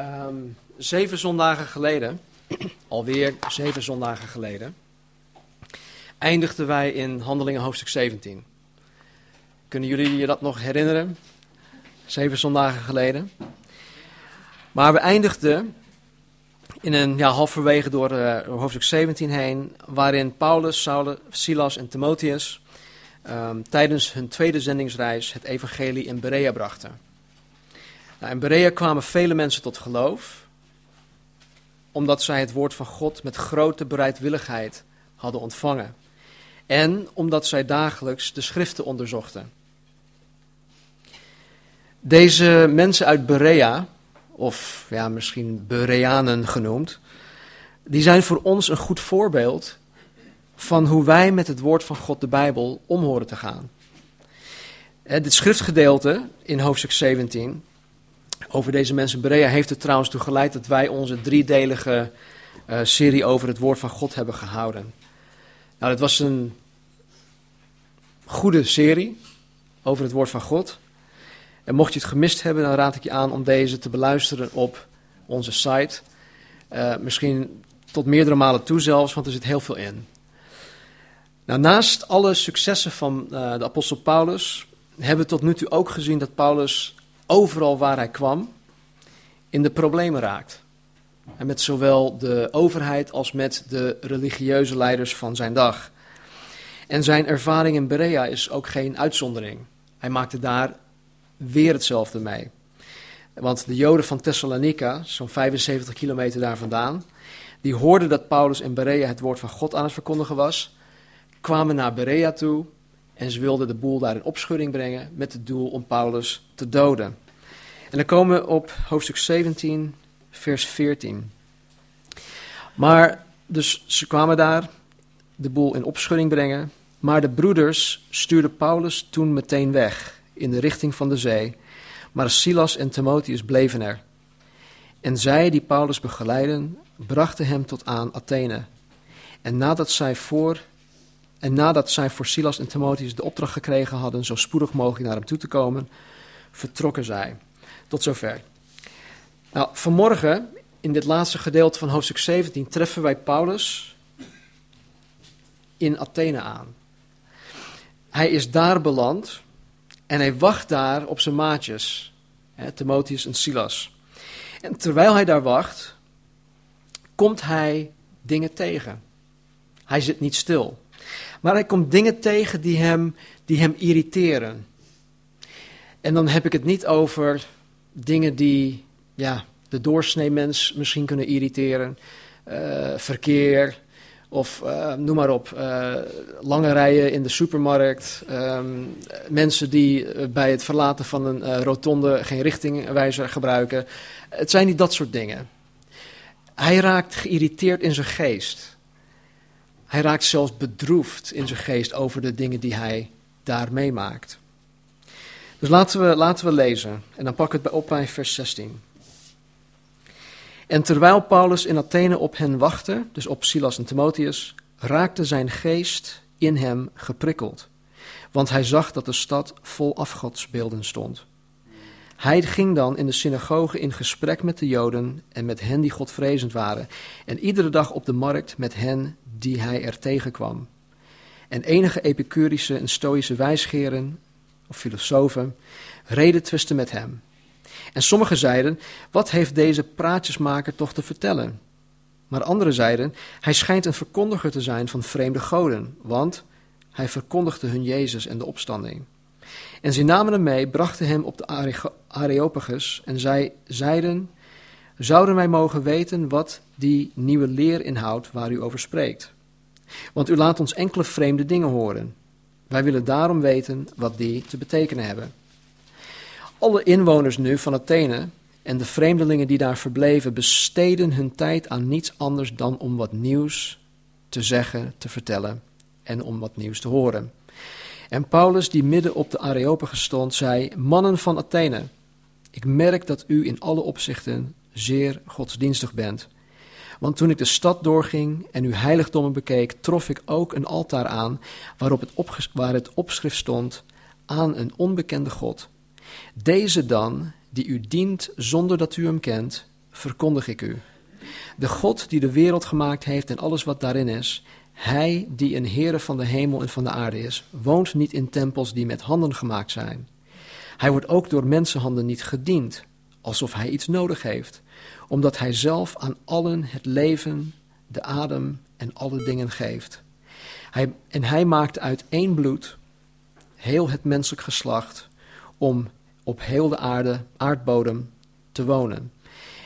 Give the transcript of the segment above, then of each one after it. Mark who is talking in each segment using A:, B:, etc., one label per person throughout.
A: Ehm, zeven zondagen geleden, alweer zeven zondagen geleden, eindigden wij in Handelingen hoofdstuk 17. Kunnen jullie je dat nog herinneren? Zeven zondagen geleden. Maar we eindigden in een ja, halverwege door, uh, hoofdstuk 17 heen, waarin Paulus, Saulus, Silas en Timotheus um, tijdens hun tweede zendingsreis het evangelie in Berea brachten. Nou, in Berea kwamen vele mensen tot geloof, omdat zij het woord van God met grote bereidwilligheid hadden ontvangen. En omdat zij dagelijks de schriften onderzochten. Deze mensen uit Berea, of ja, misschien Bereanen genoemd, die zijn voor ons een goed voorbeeld van hoe wij met het woord van God, de Bijbel, om horen te gaan. Dit schriftgedeelte in hoofdstuk 17 over deze mensen Berea heeft er trouwens toe geleid dat wij onze driedelige uh, serie over het woord van God hebben gehouden. Nou, het was een goede serie over het woord van God. En mocht je het gemist hebben, dan raad ik je aan om deze te beluisteren op onze site. Uh, misschien tot meerdere malen toe zelfs, want er zit heel veel in. Nou, naast alle successen van uh, de apostel Paulus hebben we tot nu toe ook gezien dat Paulus overal waar hij kwam in de problemen raakt. En met zowel de overheid als met de religieuze leiders van zijn dag. En zijn ervaring in Berea is ook geen uitzondering. Hij maakte daar weer hetzelfde mee. Want de Joden van Thessalonica, zo'n 75 kilometer daar vandaan, die hoorden dat Paulus in Berea het woord van God aan het verkondigen was, kwamen naar Berea toe en ze wilden de boel daar in opschudding brengen met het doel om Paulus te doden. En dan komen we op hoofdstuk 17, vers 14. Maar, dus ze kwamen daar de boel in opschudding brengen. Maar de broeders stuurden Paulus toen meteen weg in de richting van de zee. Maar Silas en Timotheus bleven er. En zij die Paulus begeleiden, brachten hem tot aan Athene. En nadat zij voor en nadat zij voor Silas en Timotheus de opdracht gekregen hadden zo spoedig mogelijk naar hem toe te komen, vertrokken zij. Tot zover. Nou, vanmorgen, in dit laatste gedeelte van hoofdstuk 17, treffen wij Paulus in Athene aan. Hij is daar beland en hij wacht daar op zijn maatjes, hè, Timotheus en Silas. En terwijl hij daar wacht, komt hij dingen tegen. Hij zit niet stil. Maar hij komt dingen tegen die hem, die hem irriteren. En dan heb ik het niet over dingen die ja, de doorsnee mens misschien kunnen irriteren. Uh, verkeer of uh, noem maar op. Uh, lange rijen in de supermarkt. Um, mensen die bij het verlaten van een rotonde geen richtingwijzer gebruiken. Het zijn niet dat soort dingen. Hij raakt geïrriteerd in zijn geest. Hij raakt zelfs bedroefd in zijn geest over de dingen die hij daar meemaakt. Dus laten we, laten we lezen. En dan pak ik het op bij vers 16. En terwijl Paulus in Athene op hen wachtte, dus op Silas en Timotheus, raakte zijn geest in hem geprikkeld. Want hij zag dat de stad vol afgodsbeelden stond. Hij ging dan in de synagoge in gesprek met de Joden en met hen die godvrezend waren, en iedere dag op de markt met hen die hij er tegenkwam. En enige epicurische en stoïsche wijsgeren of filosofen reden twisten met hem. En sommigen zeiden: Wat heeft deze praatjesmaker toch te vertellen? Maar anderen zeiden: Hij schijnt een verkondiger te zijn van vreemde goden, want hij verkondigde hun Jezus en de opstanding. En ze namen hem mee, brachten hem op de Areopagus en zij zeiden: Zouden wij mogen weten wat die nieuwe leer inhoudt waar u over spreekt? Want u laat ons enkele vreemde dingen horen. Wij willen daarom weten wat die te betekenen hebben. Alle inwoners nu van Athene en de vreemdelingen die daar verbleven besteden hun tijd aan niets anders dan om wat nieuws te zeggen, te vertellen en om wat nieuws te horen. En Paulus, die midden op de Areopagus stond, zei: Mannen van Athene, ik merk dat u in alle opzichten zeer godsdienstig bent. Want toen ik de stad doorging en uw heiligdommen bekeek, trof ik ook een altaar aan waarop het waar het opschrift stond aan een onbekende God. Deze dan, die u dient zonder dat u hem kent, verkondig ik u. De God die de wereld gemaakt heeft en alles wat daarin is, hij die een Heere van de hemel en van de aarde is, woont niet in tempels die met handen gemaakt zijn. Hij wordt ook door mensenhanden niet gediend, alsof hij iets nodig heeft, omdat hij zelf aan allen het leven, de adem en alle dingen geeft. Hij, en hij maakt uit één bloed heel het menselijk geslacht om op heel de aarde, aardbodem te wonen.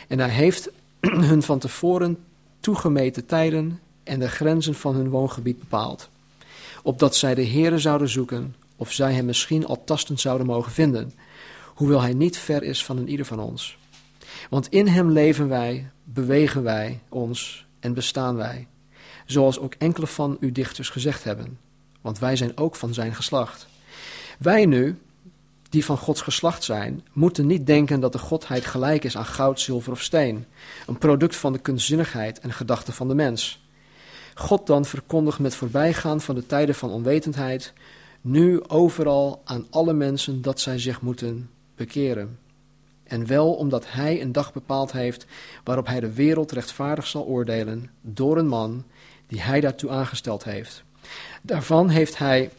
A: En hij heeft hun van tevoren toegemeten tijden en de grenzen van hun woongebied bepaald. Opdat zij de Heere zouden zoeken, of zij hem misschien al tastend zouden mogen vinden, hoewel hij niet ver is van een ieder van ons. Want in hem leven wij, bewegen wij ons en bestaan wij, zoals ook enkele van uw dichters gezegd hebben, want wij zijn ook van zijn geslacht. Wij nu, die van Gods geslacht zijn, moeten niet denken dat de Godheid gelijk is aan goud, zilver of steen, een product van de kunstzinnigheid en gedachten van de mens. God dan verkondigt met voorbijgaan van de tijden van onwetendheid, nu overal aan alle mensen dat zij zich moeten bekeren. En wel omdat Hij een dag bepaald heeft waarop Hij de wereld rechtvaardig zal oordelen door een man die Hij daartoe aangesteld heeft. Daarvan heeft Hij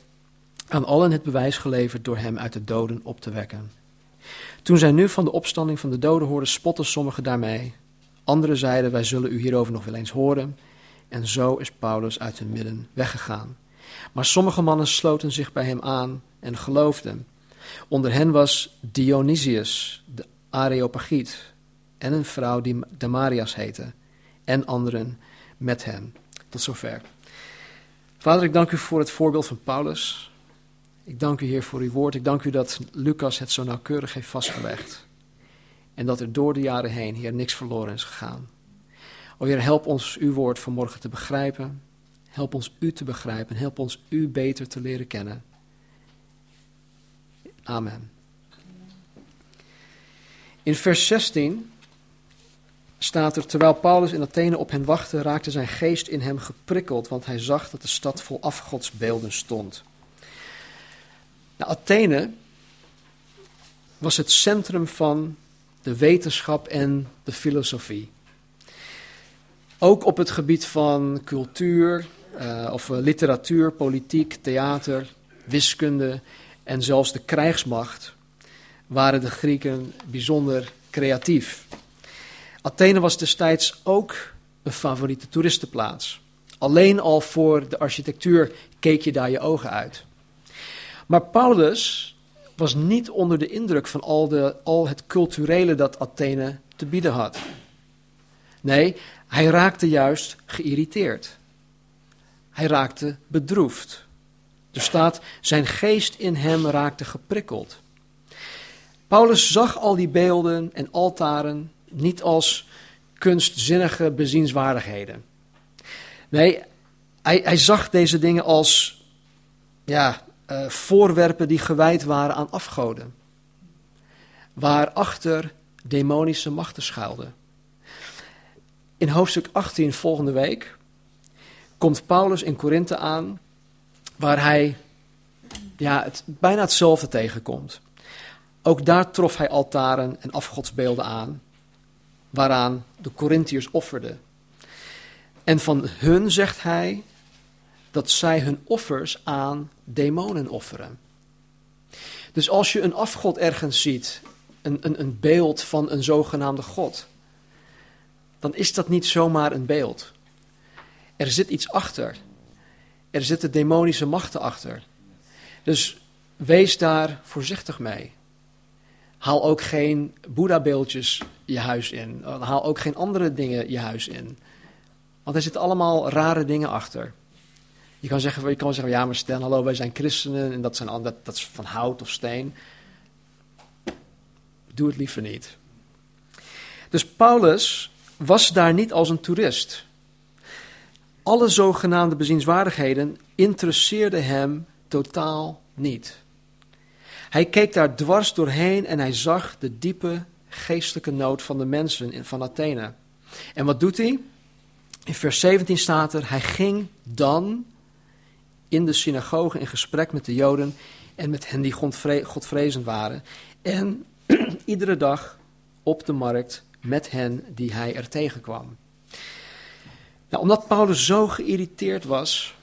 A: aan allen het bewijs geleverd door Hem uit de doden op te wekken. Toen zij nu van de opstanding van de doden hoorden, spotten sommigen daarmee. Anderen zeiden: Wij zullen u hierover nog wel eens horen. En zo is Paulus uit hun midden weggegaan. Maar sommige mannen sloten zich bij hem aan en geloofden. Onder hen was Dionysius, de Areopagiet, en een vrouw die Damarias heette, en anderen met hen. Tot zover. Vader, ik dank u voor het voorbeeld van Paulus. Ik dank u, Heer, voor uw woord. Ik dank u dat Lucas het zo nauwkeurig heeft vastgelegd. En dat er door de jaren heen, Heer, niks verloren is gegaan. O Heer, help ons uw woord vanmorgen te begrijpen. Help ons u te begrijpen. Help ons u beter te leren kennen. Amen. In vers 16 staat er, terwijl Paulus in Athene op hen wachtte, raakte zijn geest in hem geprikkeld, want hij zag dat de stad vol afgodsbeelden stond. Nou, Athene was het centrum van de wetenschap en de filosofie. Ook op het gebied van cultuur, uh, of eh, literatuur, politiek, theater, wiskunde en zelfs de krijgsmacht waren de Grieken bijzonder creatief. Athene was destijds ook een favoriete toeristenplaats. Alleen al voor de architectuur keek je daar je ogen uit. Maar Paulus was niet onder de indruk van al, de, al het culturele dat Athene te bieden had. Nee, hij raakte juist geïrriteerd. Hij raakte bedroefd. Er staat, zijn geest in hem raakte geprikkeld. Paulus zag al die beelden en altaren niet als kunstzinnige bezienswaardigheden. Nee, hij, hij zag deze dingen als ja, uh, voorwerpen die gewijd waren aan afgoden. Waarachter demonische machten schuilden. In hoofdstuk 18 volgende week komt Paulus in Korinthe aan, waar hij ja, het, bijna hetzelfde tegenkomt. Ook daar trof hij altaren en afgodsbeelden aan, waaraan de Corinthiërs offerden. En van hun zegt hij dat zij hun offers aan demonen offeren. Dus als je een afgod ergens ziet, een, een, een beeld van een zogenaamde god, dan is dat niet zomaar een beeld. Er zit iets achter. Er zitten demonische machten achter. Dus wees daar voorzichtig mee. Haal ook geen Boeddha-beeldjes je huis in. Haal ook geen andere dingen je huis in. Want er zitten allemaal rare dingen achter. Je kan zeggen, je kan zeggen ja maar stel, hallo, wij zijn christenen en dat, zijn, dat, dat is van hout of steen. Doe het liever niet. Dus Paulus was daar niet als een toerist. Alle zogenaamde bezienswaardigheden interesseerden hem totaal niet. Hij keek daar dwars doorheen en hij zag de diepe geestelijke nood van de mensen van Athene. En wat doet hij? In vers 17 staat er: Hij ging dan in de synagoge in gesprek met de Joden en met hen die godvrezend waren. En iedere dag op de markt met hen die hij er tegenkwam. Nou, omdat Paulus zo geïrriteerd was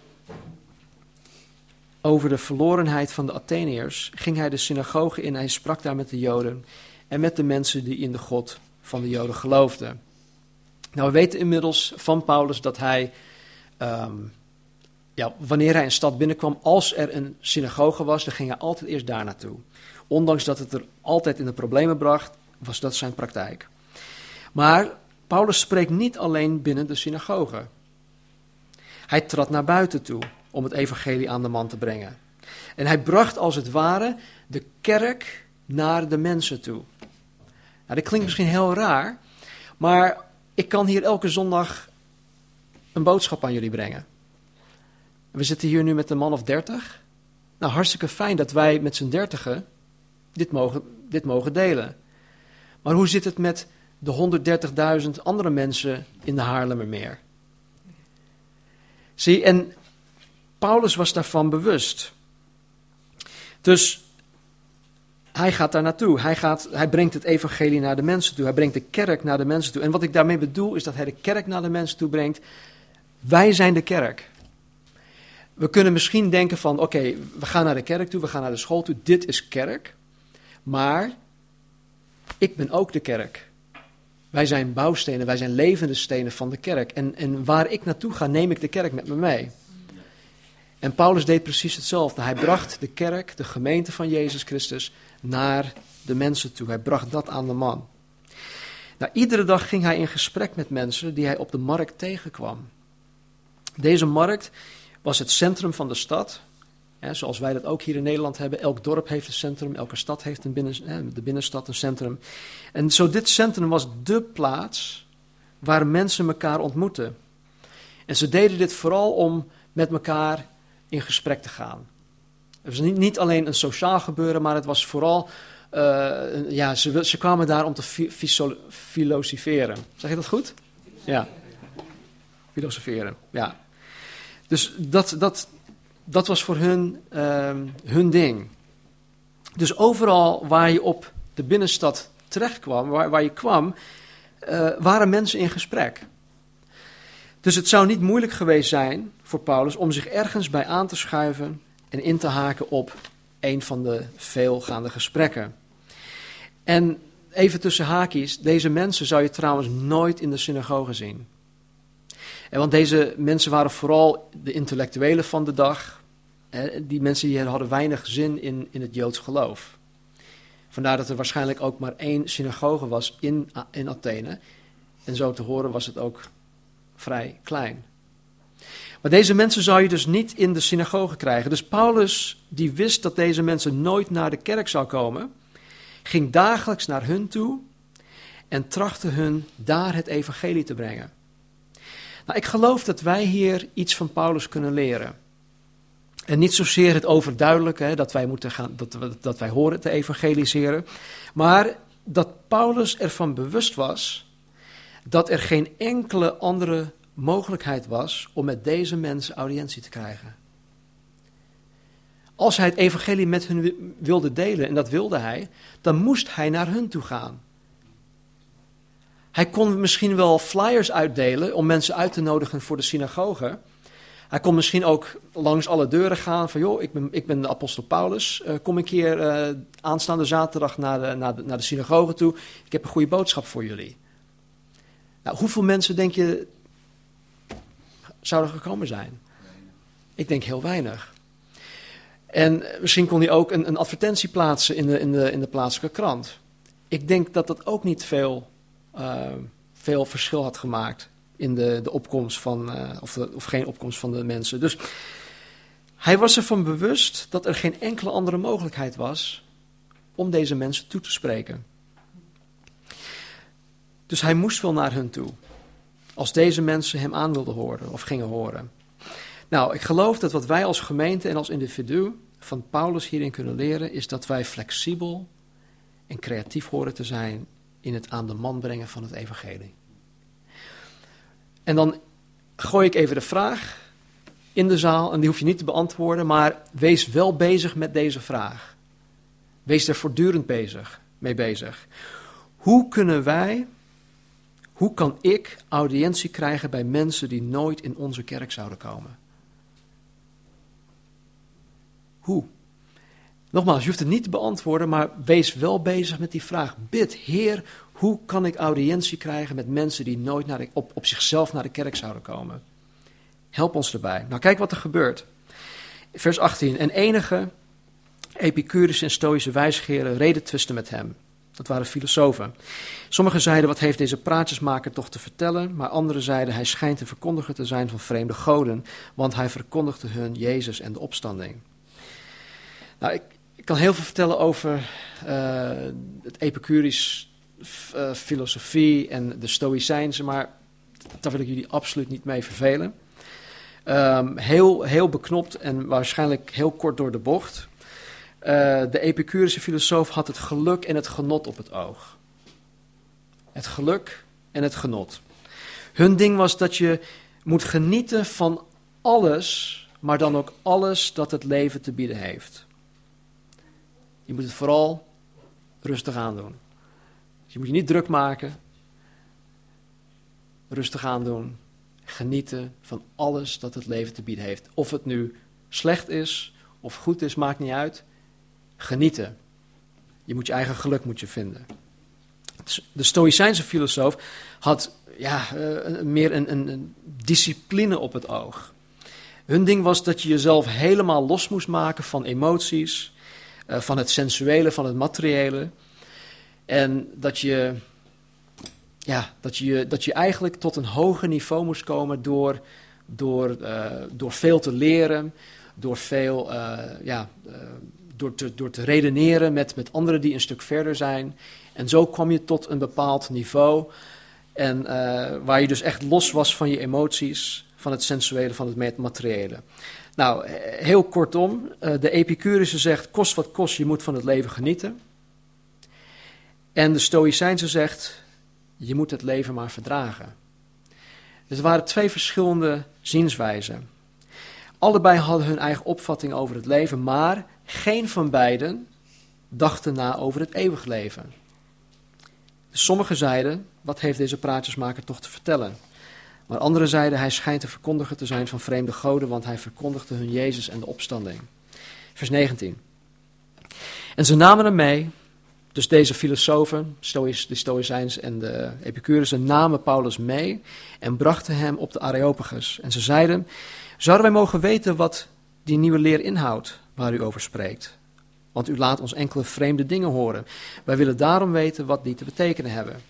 A: over de verlorenheid van de Atheniërs, ging hij de synagoge in en hij sprak daar met de Joden en met de mensen die in de God van de Joden geloofden. Nou, we weten inmiddels van Paulus dat hij, ehm, ja, wanneer hij een stad binnenkwam, als er een synagoge was, dan ging hij altijd eerst daar naartoe. Ondanks dat het er altijd in de problemen bracht, was dat zijn praktijk. Maar Paulus spreekt niet alleen binnen de synagoge. Hij trad naar buiten toe om het evangelie aan de man te brengen. En hij bracht als het ware de kerk naar de mensen toe. Nou, dat klinkt misschien heel raar, maar ik kan hier elke zondag een boodschap aan jullie brengen. We zitten hier nu met een man of dertig. Nou, hartstikke fijn dat wij met z'n dertigen dit mogen, dit mogen delen. Maar hoe zit het met de 130.000 andere mensen in de Haarlemmermeer? Zie, en Paulus was daarvan bewust. Dus hij gaat daar naartoe. Hij, gaat, hij brengt het evangelie naar de mensen toe. Hij brengt de kerk naar de mensen toe. En wat ik daarmee bedoel is dat hij de kerk naar de mensen toe brengt. Wij zijn de kerk. We kunnen misschien denken van, oké, we gaan naar de kerk toe, we gaan naar de school toe. Dit is kerk. Maar ik ben ook de kerk. Wij zijn bouwstenen, wij zijn levende stenen van de kerk. En, en waar ik naartoe ga, neem ik de kerk met me mee. En Paulus deed precies hetzelfde. Hij bracht de kerk, de gemeente van Jezus Christus, naar de mensen toe. Hij bracht dat aan de man. Nou, iedere dag ging hij in gesprek met mensen die hij op de markt tegenkwam. Deze markt was het centrum van de stad. Hè, zoals wij dat ook hier in Nederland hebben. Elk dorp heeft een centrum, elke stad heeft een binnen, hè, de binnenstad een centrum. En zo dit centrum was dé plaats waar mensen elkaar ontmoetten. En ze deden dit vooral om met elkaar in gesprek te gaan. Het was niet, niet alleen een sociaal gebeuren, maar het was vooral, uh, ja, ze, ze, kwamen daar om te filosoferen. Zeg je dat goed? Ja. Filosoferen, ja. Dus dat, dat, dat was voor hun uh, hun ding. Dus overal waar je op de binnenstad terecht kwam, waar, waar je kwam, uh, waren mensen in gesprek. Dus het zou niet moeilijk geweest zijn voor Paulus om zich ergens bij aan te schuiven en in te haken op een van de veelgaande gesprekken. En even tussen haakjes, deze mensen zou je trouwens nooit in de synagoge zien. En want deze mensen waren vooral de intellectuelen van de dag. Die mensen die hadden weinig zin in, in het Joods geloof. Vandaar dat er waarschijnlijk ook maar één synagoge was in, in Athene. En zo te horen was het ook vrij klein. Maar deze mensen zou je dus niet in de synagoge krijgen. Dus Paulus, die wist dat deze mensen nooit naar de kerk zou komen, ging dagelijks naar hun toe en trachtte hun daar het evangelie te brengen. Nou, ik geloof dat wij hier iets van Paulus kunnen leren. En niet zozeer het overduidelijke, dat wij, moeten gaan, dat, dat wij horen te evangeliseren, maar dat Paulus ervan bewust was dat er geen enkele andere mogelijkheid was om met deze mensen audiëntie te krijgen. Als hij het evangelie met hun wilde delen, en dat wilde hij, dan moest hij naar hun toe gaan. Hij kon misschien wel flyers uitdelen om mensen uit te nodigen voor de synagoge. Hij kon misschien ook langs alle deuren gaan van, joh, ik ben, ik ben de apostel Paulus, uh, kom een keer uh, aanstaande zaterdag naar de, naar, naar de synagoge toe, ik heb een goede boodschap voor jullie. Nou, hoeveel mensen denk je zouden gekomen zijn? Ik denk heel weinig. En misschien kon hij ook een, een advertentie plaatsen in de, in, de, in de plaatselijke krant. Ik denk dat dat ook niet veel, veel verschil had gemaakt in de, de opkomst van, uh, of, de, of geen opkomst van de mensen. Dus hij was ervan bewust dat er geen enkele andere mogelijkheid was om deze mensen toe te spreken. Dus hij moest wel naar hun toe. Als deze mensen hem aan wilden horen of gingen horen. Nou, ik geloof dat wat wij als gemeente en als individu van Paulus hierin kunnen leren, is dat wij flexibel en creatief horen te zijn in het aan de man brengen van het evangelie. En dan gooi ik even de vraag in de zaal, en die hoef je niet te beantwoorden, maar wees wel bezig met deze vraag. Wees er voortdurend bezig, mee bezig. Hoe kunnen wij Hoe kan ik audiëntie krijgen bij mensen die nooit in onze kerk zouden komen? Hoe? Nogmaals, je hoeft het niet te beantwoorden, maar wees wel bezig met die vraag. Bid, Heer, hoe kan ik audiëntie krijgen met mensen die nooit naar op, op zichzelf naar de kerk zouden komen? Help ons erbij. Nou, kijk wat er gebeurt. Vers 18. En enige Epicurus en Stoïsche wijsgeren reden twisten met hem. Dat waren filosofen. Sommigen zeiden, wat heeft deze praatjesmaker toch te vertellen? Maar anderen zeiden, hij schijnt een verkondiger te zijn van vreemde goden, want hij verkondigde hun Jezus en de opstanding. Nou, ik, ik kan heel veel vertellen over uh, het Epicurisch uh, filosofie en de Stoïcijnse, maar daar wil ik jullie absoluut niet mee vervelen. Um, heel, heel beknopt en waarschijnlijk heel kort door de bocht. Uh, de Epicurische filosoof had het geluk en het genot op het oog. Het geluk en het genot. Hun ding was dat je moet genieten van alles, maar dan ook alles dat het leven te bieden heeft. Je moet het vooral rustig aandoen. Dus je moet je niet druk maken. Rustig aandoen. Genieten van alles dat het leven te bieden heeft. Of het nu slecht is of goed is, maakt niet uit. Genieten. Je moet je eigen geluk moet je vinden. De Stoïcijnse filosoof had ja, uh, meer een, een discipline op het oog. Hun ding was dat je jezelf helemaal los moest maken van emoties, uh, van het sensuele, van het materiële. En dat je, ja, dat je, dat je eigenlijk tot een hoger niveau moest komen door, door, uh, door veel te leren, door veel, uh, ja, door, te, door te redeneren met, met anderen die een stuk verder zijn. En zo kwam je tot een bepaald niveau. En waar je dus echt los was van je emoties, van het sensuele, van het materiële. Nou, heel kortom, de Epicurus zegt, kost wat kost, je moet van het leven genieten. En de Stoïcijnse zegt, je moet het leven maar verdragen. Dus er waren twee verschillende zienswijzen. Allebei hadden hun eigen opvatting over het leven, maar geen van beiden dachten na over het eeuwig leven. Dus sommigen zeiden, wat heeft deze praatjesmaker toch te vertellen? Maar anderen zeiden, hij schijnt de verkondiger te zijn van vreemde goden, want hij verkondigde hun Jezus en de opstanding. Vers 19. En ze namen hem mee dus deze filosofen, de Stoïcijns en de Epicurus, namen Paulus mee en brachten hem op de Areopagus. En ze zeiden, zouden wij mogen weten wat die nieuwe leer inhoudt waar u over spreekt? Want u laat ons enkele vreemde dingen horen. Wij willen daarom weten wat die te betekenen hebben.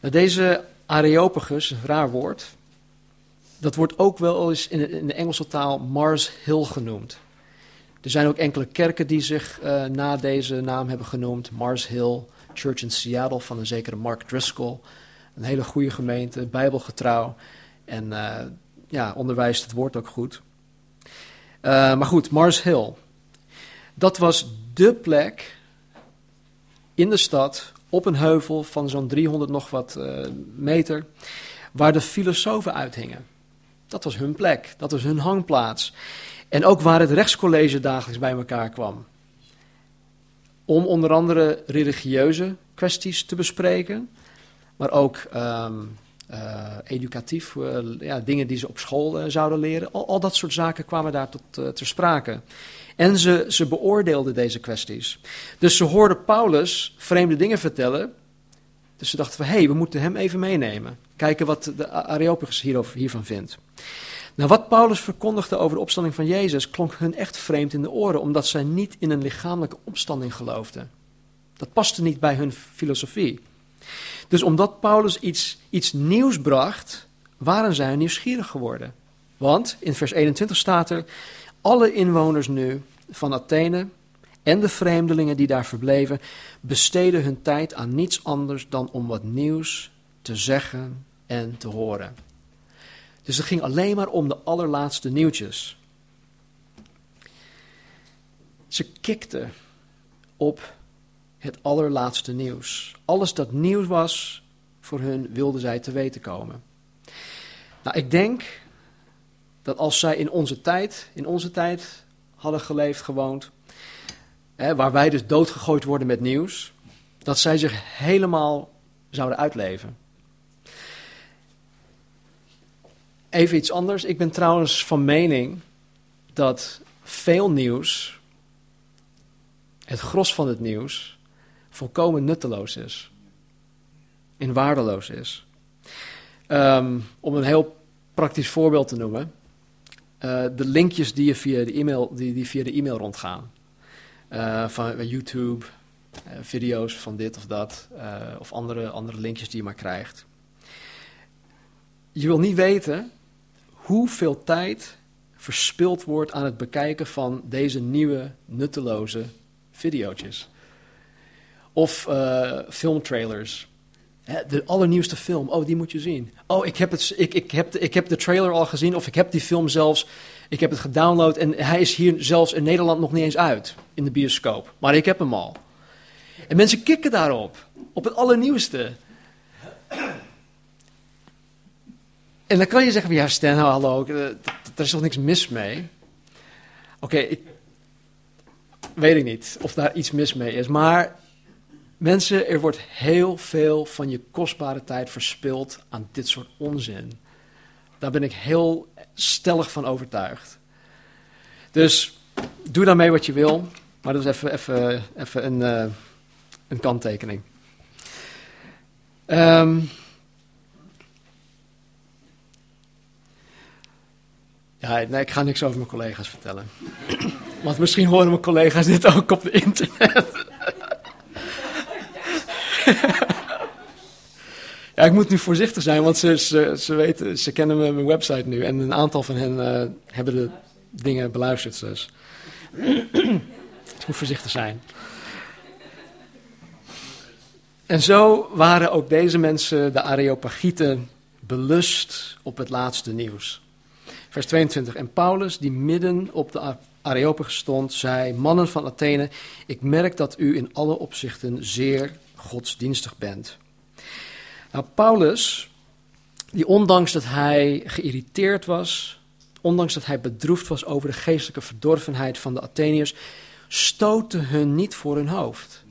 A: Nou, deze Areopagus, een raar woord, dat wordt ook wel eens in de, Engelse taal Mars Hill genoemd. Er zijn ook enkele kerken die zich uh, na deze naam hebben genoemd. Mars Hill Church in Seattle van een zekere Mark Driscoll. Een hele goede gemeente, bijbelgetrouw. En uh, ja, onderwijst het woord ook goed. Uh, maar goed, Mars Hill. Dat was dé plek in de stad, op een heuvel van zo'n 300 nog wat meter, waar de filosofen uithingen. Dat was hun plek, dat was hun hangplaats. En ook waar het rechtscollege dagelijks bij elkaar kwam. Om onder andere religieuze kwesties te bespreken, maar ook um, uh, educatief, uh, ja, dingen die ze op school zouden leren. Al, al, dat soort zaken kwamen daar tot ter sprake. En ze, ze beoordeelden deze kwesties. Dus ze hoorden Paulus vreemde dingen vertellen. Dus ze dachten van, hé, hey, we moeten hem even meenemen. Kijken wat de Areopagus hiervan vindt. Nou, wat Paulus verkondigde over de opstanding van Jezus klonk hun echt vreemd in de oren, omdat zij niet in een lichamelijke opstanding geloofden. Dat paste niet bij hun filosofie. Dus omdat Paulus iets, iets nieuws bracht, waren zij nieuwsgierig geworden. Want in vers 21 staat er: Alle inwoners nu van Athene en de vreemdelingen die daar verbleven, besteden hun tijd aan niets anders dan om wat nieuws te zeggen en te horen. Dus het ging alleen maar om de allerlaatste nieuwtjes. Ze kikten op het allerlaatste nieuws. Alles dat nieuws was voor hun wilden zij te weten komen. Nou, ik denk dat als zij in onze tijd, in onze tijd hadden geleefd, gewoond, hè, waar wij dus doodgegooid worden met nieuws, dat zij zich helemaal zouden uitleven. even iets anders. Ik ben trouwens van mening dat veel nieuws, het gros van het nieuws, volkomen nutteloos is. En waardeloos is. Ehm, om een heel praktisch voorbeeld te noemen. Uh, de linkjes die, je via de e-mail, die, die via de e-mail rondgaan. Uh, van YouTube, uh, video's van dit of dat. of andere, andere linkjes die je maar krijgt. Je wil niet weten hoeveel tijd verspild wordt aan het bekijken van deze nieuwe nutteloze video's. Of filmtrailers de allernieuwste film, oh, die moet je zien. Oh, ik heb, het, ik, ik, heb de, ik heb de trailer al gezien, of ik heb die film zelfs, ik heb het gedownload en hij is hier zelfs in Nederland nog niet eens uit, in de bioscoop. Maar ik heb hem al. En mensen kikken daarop, op het allernieuwste. En dan kan je zeggen, ja Stan, nou, hallo, er is toch niks mis mee? Oké, ik weet ik niet of daar iets mis mee is, maar Mensen, er wordt heel veel van je kostbare tijd verspild aan dit soort onzin. Daar ben ik heel stellig van overtuigd. Dus doe daarmee wat je wil, maar dat is even, even, even een, uh, een kanttekening. Um, ja, nee, ik ga niks over mijn collega's vertellen. Want misschien horen mijn collega's dit ook op de internet. Ja, ik moet nu voorzichtig zijn, want ze, ze, ze, weten, ze kennen mijn website nu. En een aantal van hen uh, hebben de dingen beluisterd. Dus ik moet voorzichtig zijn. En zo waren ook deze mensen, de Areopagieten, belust op het laatste nieuws. Vers 22. En Paulus, die midden op de Areopagus stond, zei: Mannen van Athene, ik merk dat u in alle opzichten zeer godsdienstig bent. Nou, Paulus, die ondanks dat hij geïrriteerd was, ondanks dat hij bedroefd was over de geestelijke verdorvenheid van de Atheniërs, stootte hun niet voor hun hoofd.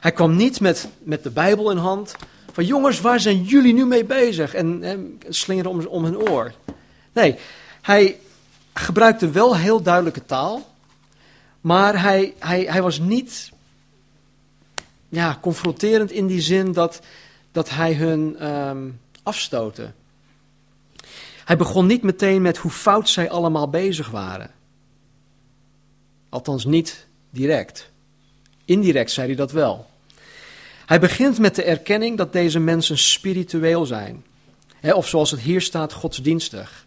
A: Hij kwam niet met, met de Bijbel in hand, van jongens, waar zijn jullie nu mee bezig? En, en slingerde om, om hun oor. Nee, hij gebruikte wel heel duidelijke taal, maar hij, hij, hij was niet ja, confronterend in die zin dat, dat hij hun um, afstootte. Hij begon niet meteen met hoe fout zij allemaal bezig waren. Althans niet direct. Indirect zei hij dat wel. Hij begint met de erkenning dat deze mensen spiritueel zijn. of zoals het hier staat, godsdienstig.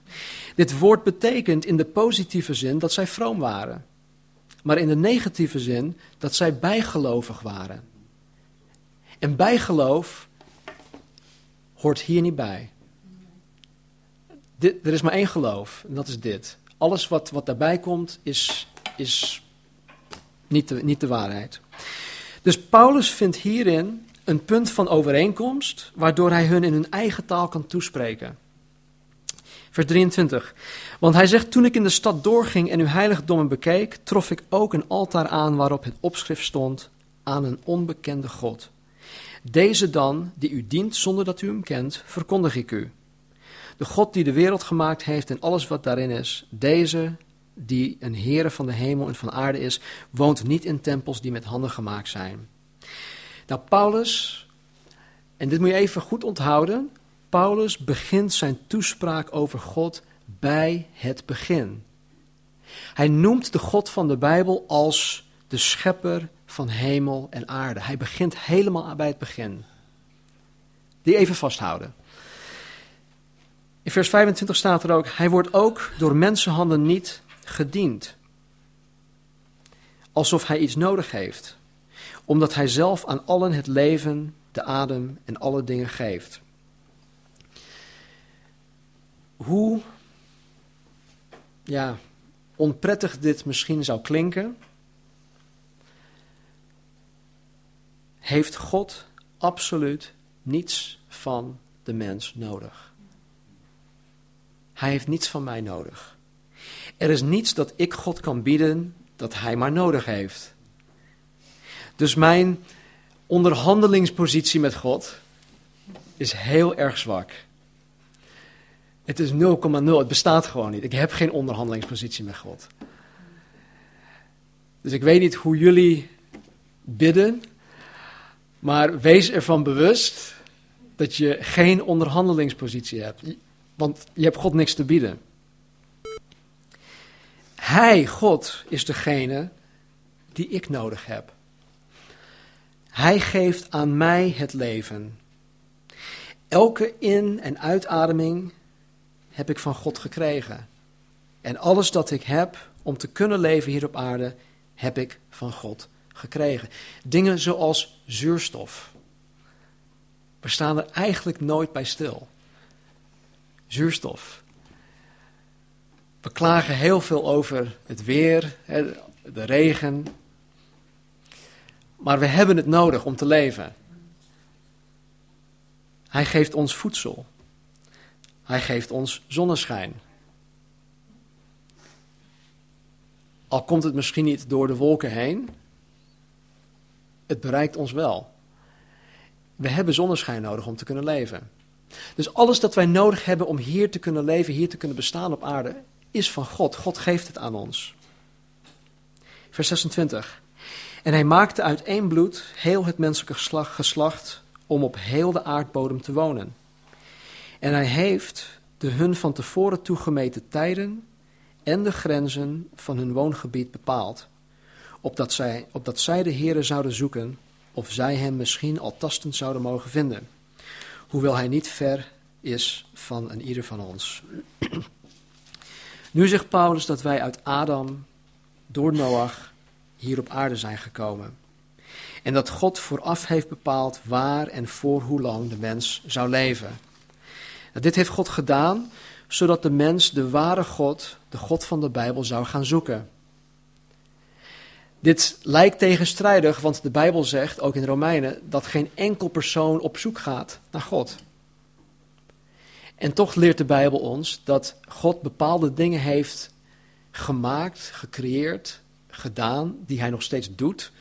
A: Dit woord betekent in de positieve zin dat zij vroom waren. Maar in de negatieve zin dat zij bijgelovig waren. En bijgeloof hoort hier niet bij. Er is maar één geloof, en dat is dit. Alles wat, wat daarbij komt, is, is niet, de, niet de waarheid. Dus Paulus vindt hierin een punt van overeenkomst, waardoor hij hun in hun eigen taal kan toespreken. Vers 23. Want hij zegt: Toen ik in de stad doorging en uw heiligdommen bekeek, trof ik ook een altaar aan waarop het opschrift stond: aan een onbekende God. Deze dan, die u dient zonder dat u hem kent, verkondig ik u. De God die de wereld gemaakt heeft en alles wat daarin is, deze die een Heere van de hemel en van aarde is, woont niet in tempels die met handen gemaakt zijn. Nou, Paulus, en dit moet je even goed onthouden, Paulus begint zijn toespraak over God bij het begin. Hij noemt de God van de Bijbel als de schepper van hemel en aarde. Hij begint helemaal bij het begin. Die even vasthouden. In vers 25 staat er ook: Hij wordt ook door mensenhanden niet gediend. Alsof hij iets nodig heeft, omdat hij zelf aan allen het leven, de adem en alle dingen geeft. Hoe ja, onprettig dit misschien zou klinken, heeft God absoluut niets van de mens nodig. Hij heeft niets van mij nodig. Er is niets dat ik God kan bieden dat hij maar nodig heeft. Dus mijn onderhandelingspositie met God is heel erg zwak. Het is 0,0. Het bestaat gewoon niet. Ik heb geen onderhandelingspositie met God. Dus ik weet niet hoe jullie bidden, maar wees ervan bewust dat je geen onderhandelingspositie hebt. Want je hebt God niks te bieden. Hij, God, is degene die ik nodig heb. Hij geeft aan mij het leven. Elke in- en uitademing heb ik van God gekregen. En alles dat ik heb om te kunnen leven hier op aarde, heb ik van God gekregen. Dingen zoals zuurstof. We staan er eigenlijk nooit bij stil. Zuurstof. We klagen heel veel over het weer, de regen. Maar we hebben het nodig om te leven. Hij geeft ons voedsel. Hij geeft ons zonneschijn. Al komt het misschien niet door de wolken heen, het bereikt ons wel. We hebben zonneschijn nodig om te kunnen leven. Dus alles dat wij nodig hebben om hier te kunnen leven, hier te kunnen bestaan op aarde, is van God. God geeft het aan ons. Vers 26. En hij maakte uit één bloed heel het menselijke geslacht om op heel de aardbodem te wonen. En hij heeft de hun van tevoren toegemeten tijden en de grenzen van hun woongebied bepaald, opdat zij, opdat zij de Heere zouden zoeken of zij hem misschien al tastend zouden mogen vinden, hoewel hij niet ver is van een ieder van ons. nu zegt Paulus dat wij uit Adam door Noach hier op aarde zijn gekomen. En dat God vooraf heeft bepaald waar en voor hoe lang de mens zou leven. Nou, dit heeft God gedaan zodat de mens de ware God, de God van de Bijbel, zou gaan zoeken. Dit lijkt tegenstrijdig, want de Bijbel zegt, ook in Romeinen, dat geen enkel persoon op zoek gaat naar God. En toch leert de Bijbel ons dat God bepaalde dingen heeft gemaakt, gecreëerd, gedaan, die Hij nog steeds doet,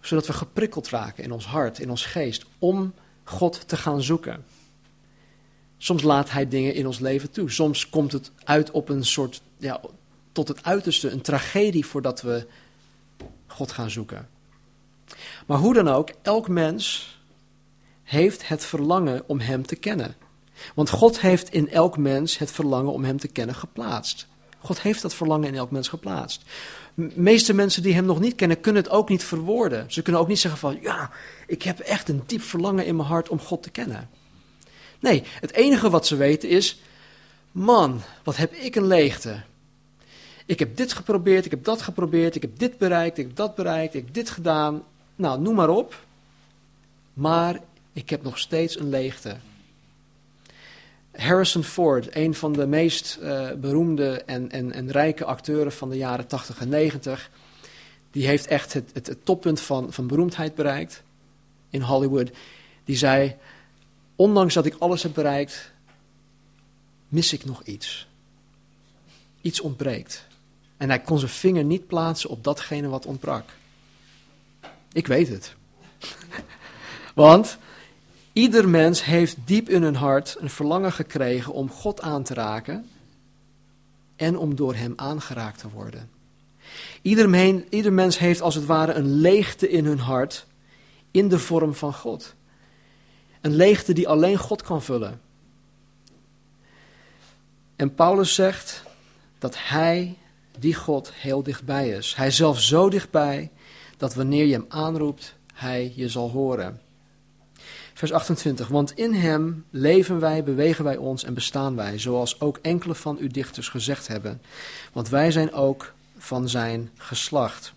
A: zodat we geprikkeld raken in ons hart, in ons geest, om God te gaan zoeken. Soms laat Hij dingen in ons leven toe. Soms komt het uit op een soort, ja, tot het uiterste, een tragedie voordat we God gaan zoeken. Maar hoe dan ook, elk mens heeft het verlangen om Hem te kennen. Want God heeft in elk mens het verlangen om Hem te kennen geplaatst. God heeft dat verlangen in elk mens geplaatst. De meeste mensen die Hem nog niet kennen, kunnen het ook niet verwoorden. Ze kunnen ook niet zeggen van, ja, ik heb echt een diep verlangen in mijn hart om God te kennen. Nee, het enige wat ze weten is: man, wat heb ik een leegte. Ik heb dit geprobeerd, ik heb dat geprobeerd, ik heb dit bereikt, ik heb dat bereikt, ik heb dit gedaan. Nou, noem maar op. Maar ik heb nog steeds een leegte. Harrison Ford, een van de meest uh, beroemde en, en, en rijke acteuren van de jaren 80 en 90, die heeft echt het, het, het toppunt van, van beroemdheid bereikt in Hollywood. Die zei: ondanks dat ik alles heb bereikt, mis ik nog iets. Iets ontbreekt. En hij kon zijn vinger niet plaatsen op datgene wat ontbrak. Ik weet het. Want ieder mens heeft diep in hun hart een verlangen gekregen om God aan te raken en om door Hem aangeraakt te worden. Ieder, ieder mens heeft als het ware een leegte in hun hart in de vorm van God. Een leegte die alleen God kan vullen. En Paulus zegt dat hij, die God, heel dichtbij is. Hij zelf zo dichtbij dat wanneer je hem aanroept, hij je zal horen. Vers 28. Want in hem leven wij, bewegen wij ons en bestaan wij, zoals ook enkele van uw dichters gezegd hebben. Want wij zijn ook van zijn geslacht.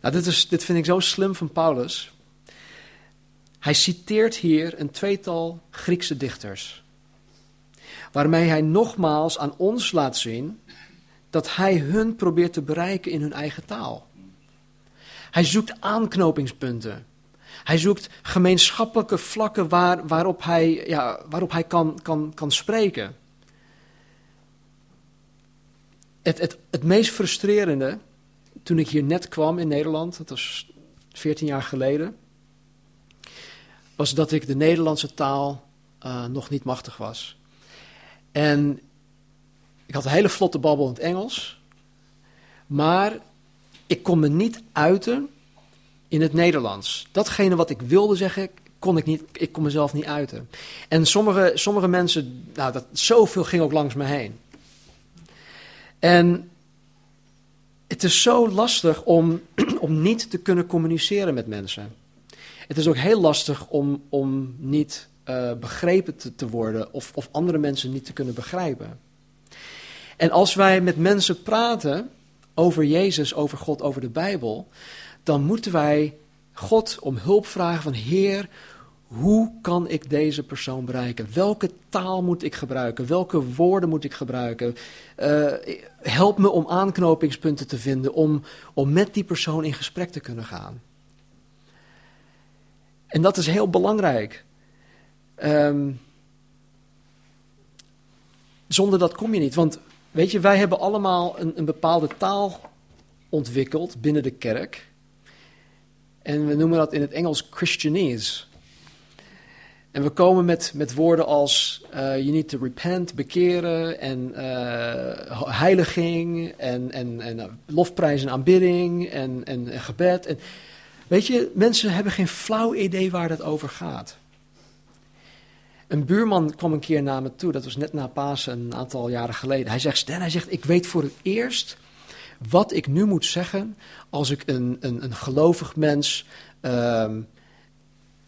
A: Nou, dit, is, dit vind ik zo slim van Paulus. Hij citeert hier een tweetal Griekse dichters, waarmee hij nogmaals aan ons laat zien dat hij hun probeert te bereiken in hun eigen taal. Hij zoekt aanknopingspunten. Hij zoekt gemeenschappelijke vlakken waar, waarop hij, ja, waarop hij kan, kan, kan spreken. Het, het, het meest frustrerende, toen ik hier net kwam in Nederland, dat was 14 jaar geleden, was dat ik de Nederlandse taal uh, nog niet machtig was. En ik had een hele vlotte babbel in het Engels. Maar ik kon me niet uiten in het Nederlands. Datgene wat ik wilde zeggen, kon ik niet, ik kon mezelf niet uiten. En sommige, sommige mensen, nou, dat, zoveel ging ook langs me heen. En het is zo lastig om, om niet te kunnen communiceren met mensen. Het is ook heel lastig om, om niet uh, begrepen te, te worden of, of andere mensen niet te kunnen begrijpen. En als wij met mensen praten over Jezus, over God, over de Bijbel, dan moeten wij God om hulp vragen van Heer, hoe kan ik deze persoon bereiken? Welke taal moet ik gebruiken? Welke woorden moet ik gebruiken? Uh, help me om aanknopingspunten te vinden, om, om met die persoon in gesprek te kunnen gaan. En dat is heel belangrijk. Um, zonder dat kom je niet. Want weet je, wij hebben allemaal een, een bepaalde taal ontwikkeld binnen de kerk. En we noemen dat in het Engels Christianese. En we komen met, met woorden als uh, you need to repent, bekeren en uh, heiliging en, en, en uh, lofprijs en aanbidding en, en, en gebed. En, weet je, mensen hebben geen flauw idee waar dat over gaat. Een buurman kwam een keer naar me toe, dat was net na Pasen, een aantal jaren geleden. Hij zegt, Stan, hij zegt, ik weet voor het eerst wat ik nu moet zeggen als ik een, een, een gelovig mens um,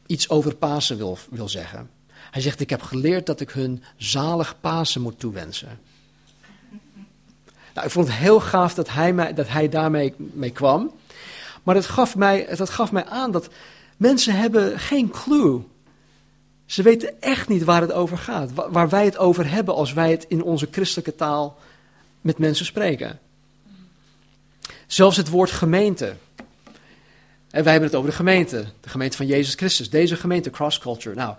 A: iets over Pasen wil, wil zeggen. Hij zegt, ik heb geleerd dat ik hun zalig Pasen moet toewensen. Nou, ik vond het heel gaaf dat hij, mij, dat hij daarmee mee kwam. Maar het gaf, mij, dat gaf mij aan dat mensen hebben geen clue. Ze weten echt niet waar het over gaat. Waar wij het over hebben als wij het in onze christelijke taal met mensen spreken. Zelfs het woord gemeente. En wij hebben het over de gemeente, de gemeente van Jezus Christus. Deze gemeente, Cross Culture. Nou,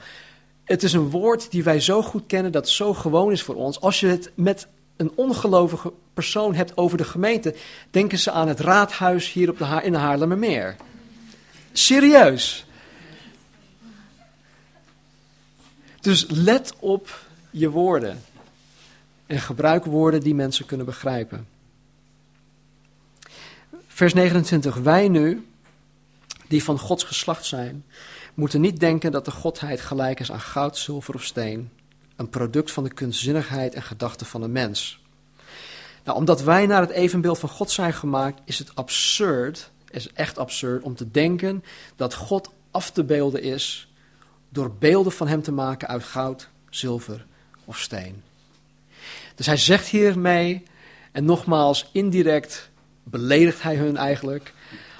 A: het is een woord die wij zo goed kennen, dat het zo gewoon is voor ons. Als je het met een ongelovige persoon hebt over de gemeente, denken ze aan het raadhuis hier op de ha in de Haarlemmermeer. Serieus. Dus let op je woorden. En gebruik woorden die mensen kunnen begrijpen. Vers 29. Wij nu, die van Gods geslacht zijn, moeten niet denken dat de Godheid gelijk is aan goud, zilver of steen, een product van de kunstzinnigheid en gedachten van een mens. Nou, omdat wij naar het evenbeeld van God zijn gemaakt, is het absurd, is echt absurd om te denken dat God af te beelden is door beelden van hem te maken uit goud, zilver of steen. Dus hij zegt hiermee, en nogmaals indirect beledigt hij hun eigenlijk.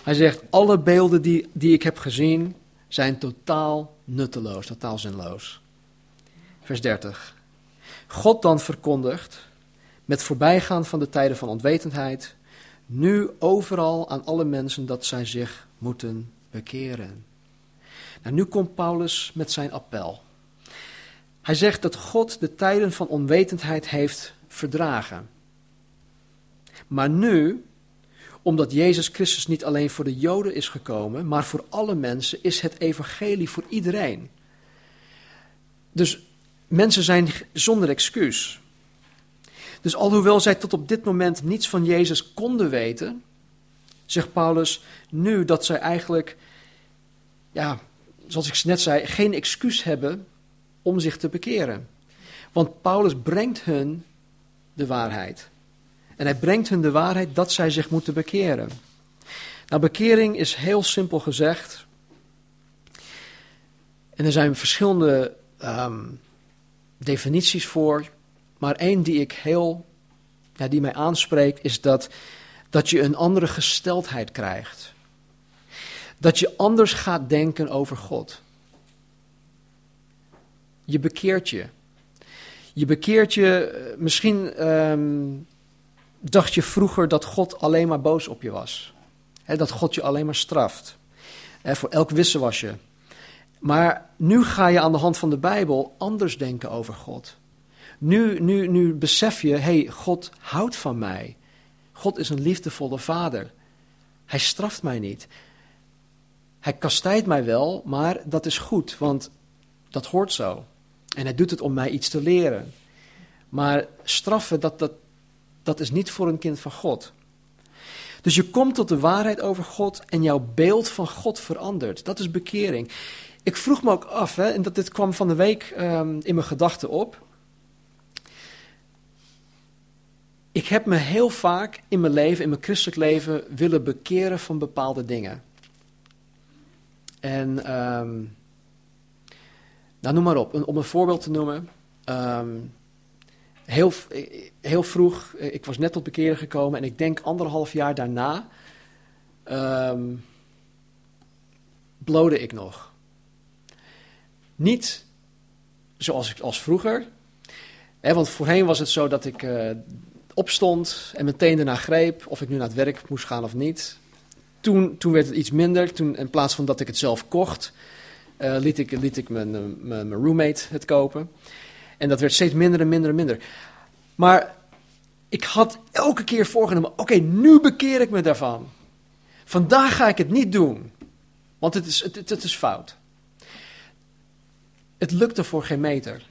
A: Hij zegt, alle beelden die, die ik heb gezien zijn totaal nutteloos, totaal zinloos. Vers 30. God dan verkondigt, met voorbijgaan van de tijden van onwetendheid, nu overal aan alle mensen dat zij zich moeten bekeren. Nou, nu komt Paulus met zijn appel. Hij zegt dat God de tijden van onwetendheid heeft verdragen. Maar nu omdat Jezus Christus niet alleen voor de Joden is gekomen, maar voor alle mensen is het evangelie voor iedereen. Dus mensen zijn zonder excuus. Dus alhoewel zij tot op dit moment niets van Jezus konden weten, zegt Paulus nu dat zij eigenlijk, ja, zoals ik net zei, geen excuus hebben om zich te bekeren. Want Paulus brengt hun de waarheid. En hij brengt hun de waarheid dat zij zich moeten bekeren. Nou, bekering is heel simpel gezegd. En er zijn verschillende um, definities voor. Maar één die ik heel, ja, die mij aanspreekt, is dat, dat je een andere gesteldheid krijgt. Dat je anders gaat denken over God. Je bekeert je. Je bekeert je eh, misschien um, dacht je vroeger dat God alleen maar boos op je was. dat God je alleen maar straft. voor elk wisselwasje. Maar nu ga je aan de hand van de Bijbel anders denken over God. Nu, nu, nu besef je, hey, God houdt van mij. God is een liefdevolle vader. Hij straft mij niet. Hij kastijdt mij wel, maar dat is goed, want dat hoort zo. En hij doet het om mij iets te leren. Maar straffen, dat, dat, dat is niet voor een kind van God. Dus je komt tot de waarheid over God en jouw beeld van God verandert. Dat is bekering. Ik vroeg me ook af, hè, en dat, dit kwam van de week ehm, in mijn gedachten op. Ik heb me heel vaak in mijn leven, in mijn christelijk leven, willen bekeren van bepaalde dingen. En, ehm, nou noem maar op, om een voorbeeld te noemen. Um, heel, heel vroeg, ik was net tot bekeren gekomen en ik denk anderhalf jaar daarna um, blode ik nog. Niet zoals ik als vroeger, hè, want voorheen was het zo dat ik uh, opstond en meteen daarna greep of ik nu naar het werk moest gaan of niet. Toen, toen werd het iets minder, toen, in plaats van dat ik het zelf kocht, uh, liet ik, liet ik mijn, mijn, mijn roommate het kopen. En dat werd steeds minder en minder en minder. Maar ik had elke keer voorgenomen: oké, nu bekeer ik me daarvan. Vandaag ga ik het niet doen, want het is, het, het is fout. Het lukte voor geen meter.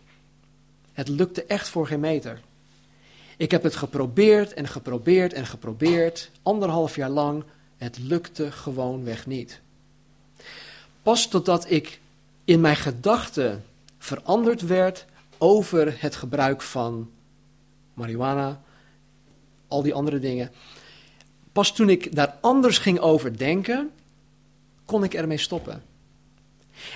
A: Het lukte echt voor geen meter. Ik heb het geprobeerd en geprobeerd en geprobeerd, anderhalf jaar lang. Het lukte gewoonweg niet. Pas totdat ik in mijn gedachten veranderd werd over het gebruik van marihuana, al die andere dingen. Pas toen ik daar anders ging over denken, kon ik ermee stoppen.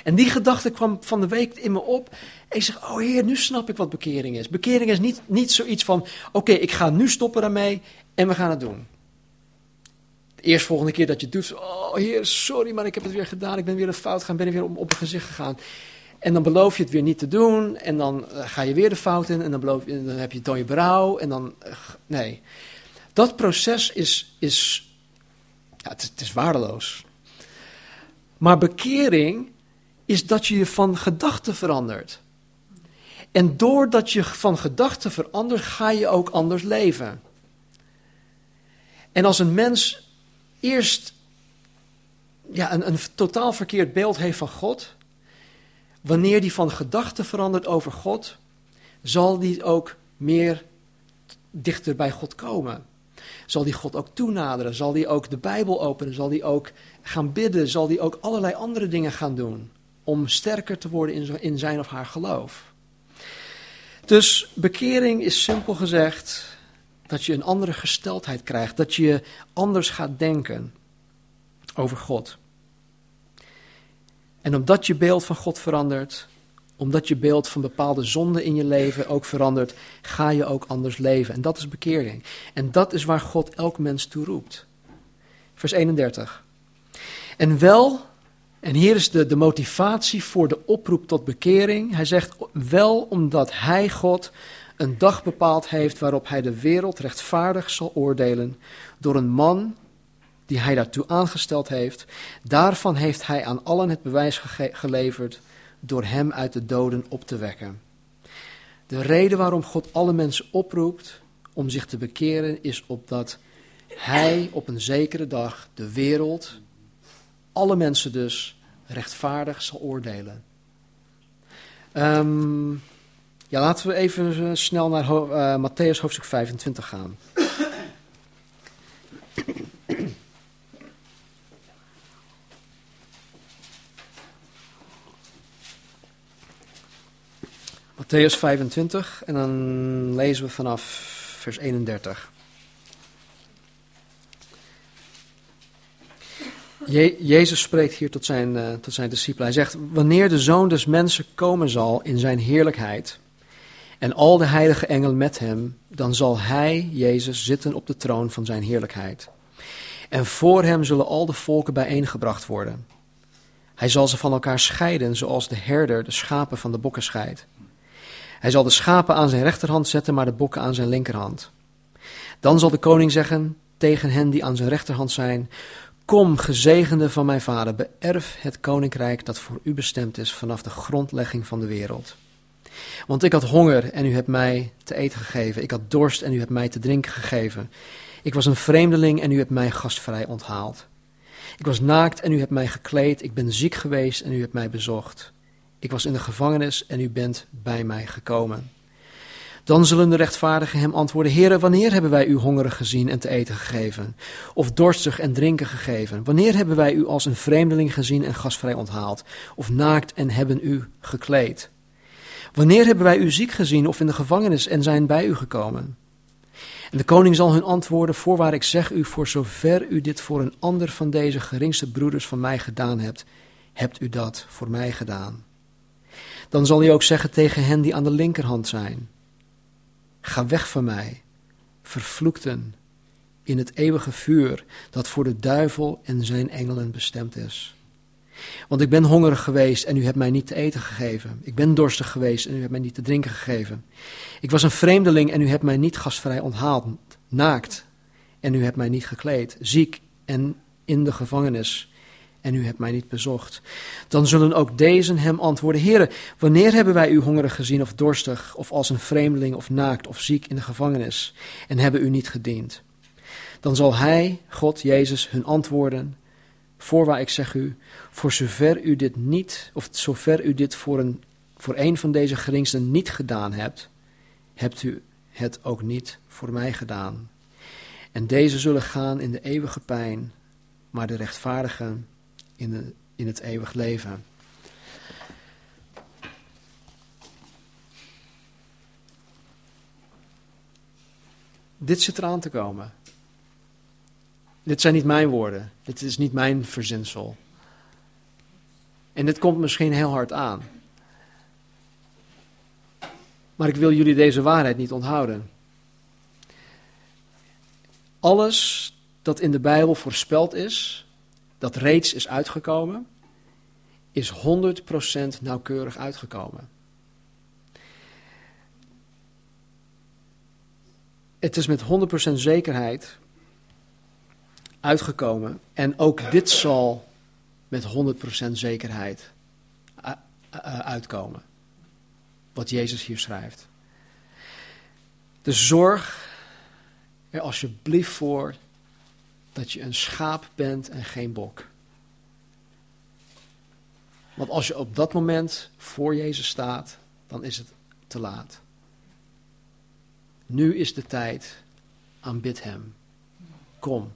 A: En die gedachte kwam van de week in me op. En ik zeg, oh heer, nu snap ik wat bekering is. Bekering is niet, niet zoiets van, oké, ik ga nu stoppen daarmee en we gaan het doen. De eerstvolgende keer dat je doet, oh heer, sorry, maar ik heb het weer gedaan. Ik ben weer een fout gegaan, ben weer op, op mijn gezicht gegaan. En dan beloof je het weer niet te doen. En dan eh, ga je weer de fout in. En dan, beloof je, dan heb je dan je berouw. En dan. Uh, nee. Dat proces is. is ja, het, het is waardeloos. Maar bekering is dat je je van gedachten verandert. En doordat je van gedachten verandert, ga je ook anders leven. En als een mens eerst ja, een, een totaal verkeerd beeld heeft van God, wanneer die van gedachten verandert over God, zal die ook meer dichter bij God komen. Zal die God ook toenaderen? Zal die ook de Bijbel openen? Zal die ook gaan bidden? Zal die ook allerlei andere dingen gaan doen om sterker te worden in zijn of haar geloof? Dus bekering is simpel gezegd dat je een andere gesteldheid krijgt, dat je anders gaat denken over God. En omdat je beeld van God verandert, omdat je beeld van bepaalde zonden in je leven ook verandert, ga je ook anders leven. En dat is bekering. En dat is waar God elk mens toe roept. Vers 31. En wel, en hier is de, de motivatie voor de oproep tot bekering. Hij zegt wel omdat hij, God, een dag bepaald heeft waarop hij de wereld rechtvaardig zal oordelen door een man die hij daartoe aangesteld heeft. Daarvan heeft hij aan allen het bewijs geleverd door hem uit de doden op te wekken. De reden waarom God alle mensen oproept om zich te bekeren is opdat hij op een zekere dag de wereld, alle mensen dus, rechtvaardig zal oordelen. Um, ja, laten we even eh, snel naar uh, Matthäus hoofdstuk 25 gaan. Matthäus 25 en dan lezen we vanaf vers 31. Je, Jezus spreekt hier tot zijn, uh, tot zijn discipelen. Hij zegt, wanneer de Zoon des Mensen komen zal in zijn heerlijkheid en al de heilige engelen met hem, dan zal hij, Jezus, zitten op de troon van zijn heerlijkheid. En voor hem zullen al de volken bijeengebracht worden. Hij zal ze van elkaar scheiden, zoals de herder de schapen van de bokken scheidt. Hij zal de schapen aan zijn rechterhand zetten, maar de bokken aan zijn linkerhand. Dan zal de koning zeggen tegen hen die aan zijn rechterhand zijn: Kom, gezegende van mijn vader, beërf het koninkrijk dat voor u bestemd is vanaf de grondlegging van de wereld. Want ik had honger en u hebt mij te eten gegeven. Ik had dorst en u hebt mij te drinken gegeven. Ik was een vreemdeling en u hebt mij gastvrij onthaald. Ik was naakt en u hebt mij gekleed. Ik ben ziek geweest en u hebt mij bezocht. Ik was in de gevangenis en u bent bij mij gekomen. Dan zullen de rechtvaardigen hem antwoorden: Heere, wanneer hebben wij u hongerig gezien en te eten gegeven? Of dorstig en drinken gegeven? Wanneer hebben wij u als een vreemdeling gezien en gastvrij onthaald? Of naakt en hebben u gekleed? Wanneer hebben wij u ziek gezien of in de gevangenis en zijn bij u gekomen? En de koning zal hun antwoorden: Voorwaar, ik zeg u, voor zover u dit voor een ander van deze geringste broeders van mij gedaan hebt, hebt u dat voor mij gedaan. Dan zal hij ook zeggen tegen hen die aan de linkerhand zijn: Ga weg van mij, vervloekten, in het eeuwige vuur dat voor de duivel en zijn engelen bestemd is. Want ik ben hongerig geweest en u hebt mij niet te eten gegeven. Ik ben dorstig geweest en u hebt mij niet te drinken gegeven. Ik was een vreemdeling en u hebt mij niet gastvrij onthaald, naakt en u hebt mij niet gekleed, ziek en in de gevangenis en u hebt mij niet bezocht. Dan zullen ook deze hem antwoorden: Heere, wanneer hebben wij u hongerig gezien of dorstig, of als een vreemdeling of naakt of ziek in de gevangenis en hebben u niet gediend? Dan zal hij, God, Jezus, hun antwoorden: Voorwaar ik zeg u, voor zover u dit niet, of zover u dit voor een, voor een van deze geringsten niet gedaan hebt, hebt u het ook niet voor mij gedaan. En deze zullen gaan in de eeuwige pijn, maar de rechtvaardigen in, in het eeuwig leven. Dit zit eraan te komen. Dit zijn niet mijn woorden. Dit is niet mijn verzinsel. En dit komt misschien heel hard aan. Maar ik wil jullie deze waarheid niet onthouden. Alles dat in de Bijbel voorspeld is, dat reeds is uitgekomen, is 100% nauwkeurig uitgekomen. Het is met 100% zekerheid uitgekomen. En ook dit zal met 100% zekerheid uitkomen. Wat Jezus hier schrijft. Dus zorg er alsjeblieft voor dat je een schaap bent en geen bok. Want als je op dat moment voor Jezus staat, dan is het te laat. Nu is de tijd. Aanbid Hem. Kom.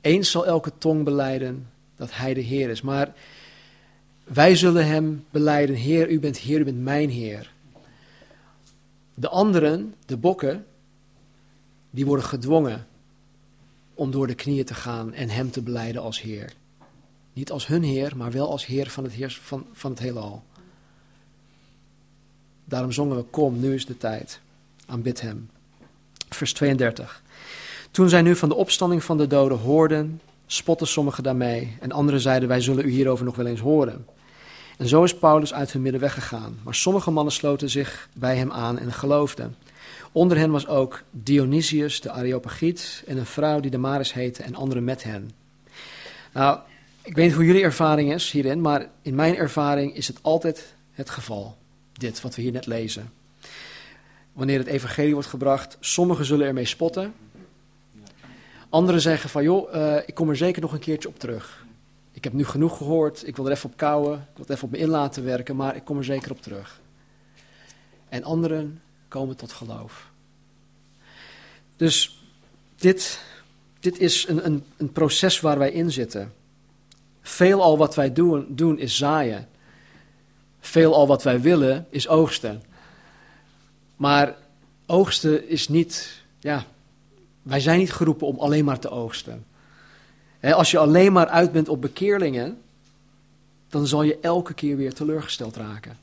A: Eens zal elke tong beleiden dat Hij de Heer is. Maar wij zullen Hem beleiden: Heer, U bent Heer, U bent mijn Heer. De anderen, de bokken, die worden gedwongen om door de knieën te gaan en Hem te beleiden als Heer. Niet als hun Heer, maar wel als Heer van het, heers, van, van het heelal. Daarom zongen we, kom, nu is de tijd. Aanbid Hem. Vers 32. Toen zij nu van de opstanding van de doden hoorden, spotten sommigen daarmee en anderen zeiden, wij zullen u hierover nog wel eens horen. En zo is Paulus uit hun midden weggegaan. Maar sommige mannen sloten zich bij hem aan en geloofden. Onder hen was ook Dionysius de Areopagiet en een vrouw die Damaris heette en anderen met hen. Nou, ik weet niet hoe jullie ervaring is hierin, maar in mijn ervaring is het altijd het geval. Dit, wat we hier net lezen. Wanneer het evangelie wordt gebracht, sommigen zullen ermee spotten. Anderen zeggen van, joh, uh, ik kom er zeker nog een keertje op terug. Ik heb nu genoeg gehoord, ik wil er even op kouwen, ik wil er even op me in laten werken, maar ik kom er zeker op terug. En anderen komen tot geloof. Dus dit, dit is een, een, een proces waar wij in zitten. Veel al wat wij doen, doen is zaaien. Veel al wat wij willen is oogsten. Maar oogsten is niet, ja, wij zijn niet geroepen om alleen maar te oogsten. als je alleen maar uit bent op bekeerlingen, dan zal je elke keer weer teleurgesteld raken.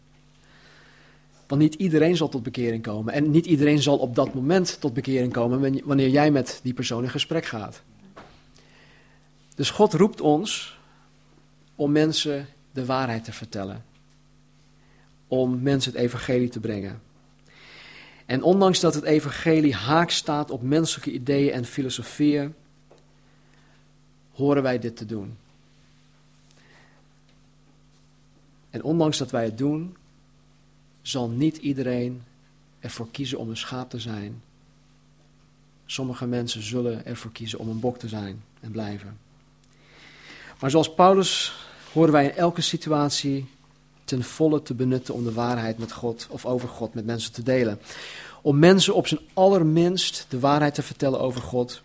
A: Want niet iedereen zal tot bekering komen. En niet iedereen zal op dat moment tot bekering komen wanneer jij met die persoon in gesprek gaat. Dus God roept ons om mensen de waarheid te vertellen. Om mensen het evangelie te brengen. En ondanks dat het evangelie haak staat op menselijke ideeën en filosofieën, horen wij dit te doen. En ondanks dat wij het doen, zal niet iedereen ervoor kiezen om een schaap te zijn. Sommige mensen zullen ervoor kiezen om een bok te zijn en blijven. Maar zoals Paulus horen wij in elke situatie ten volle te benutten om de waarheid met God of over God met mensen te delen. Om mensen op zijn allerminst de waarheid te vertellen over God.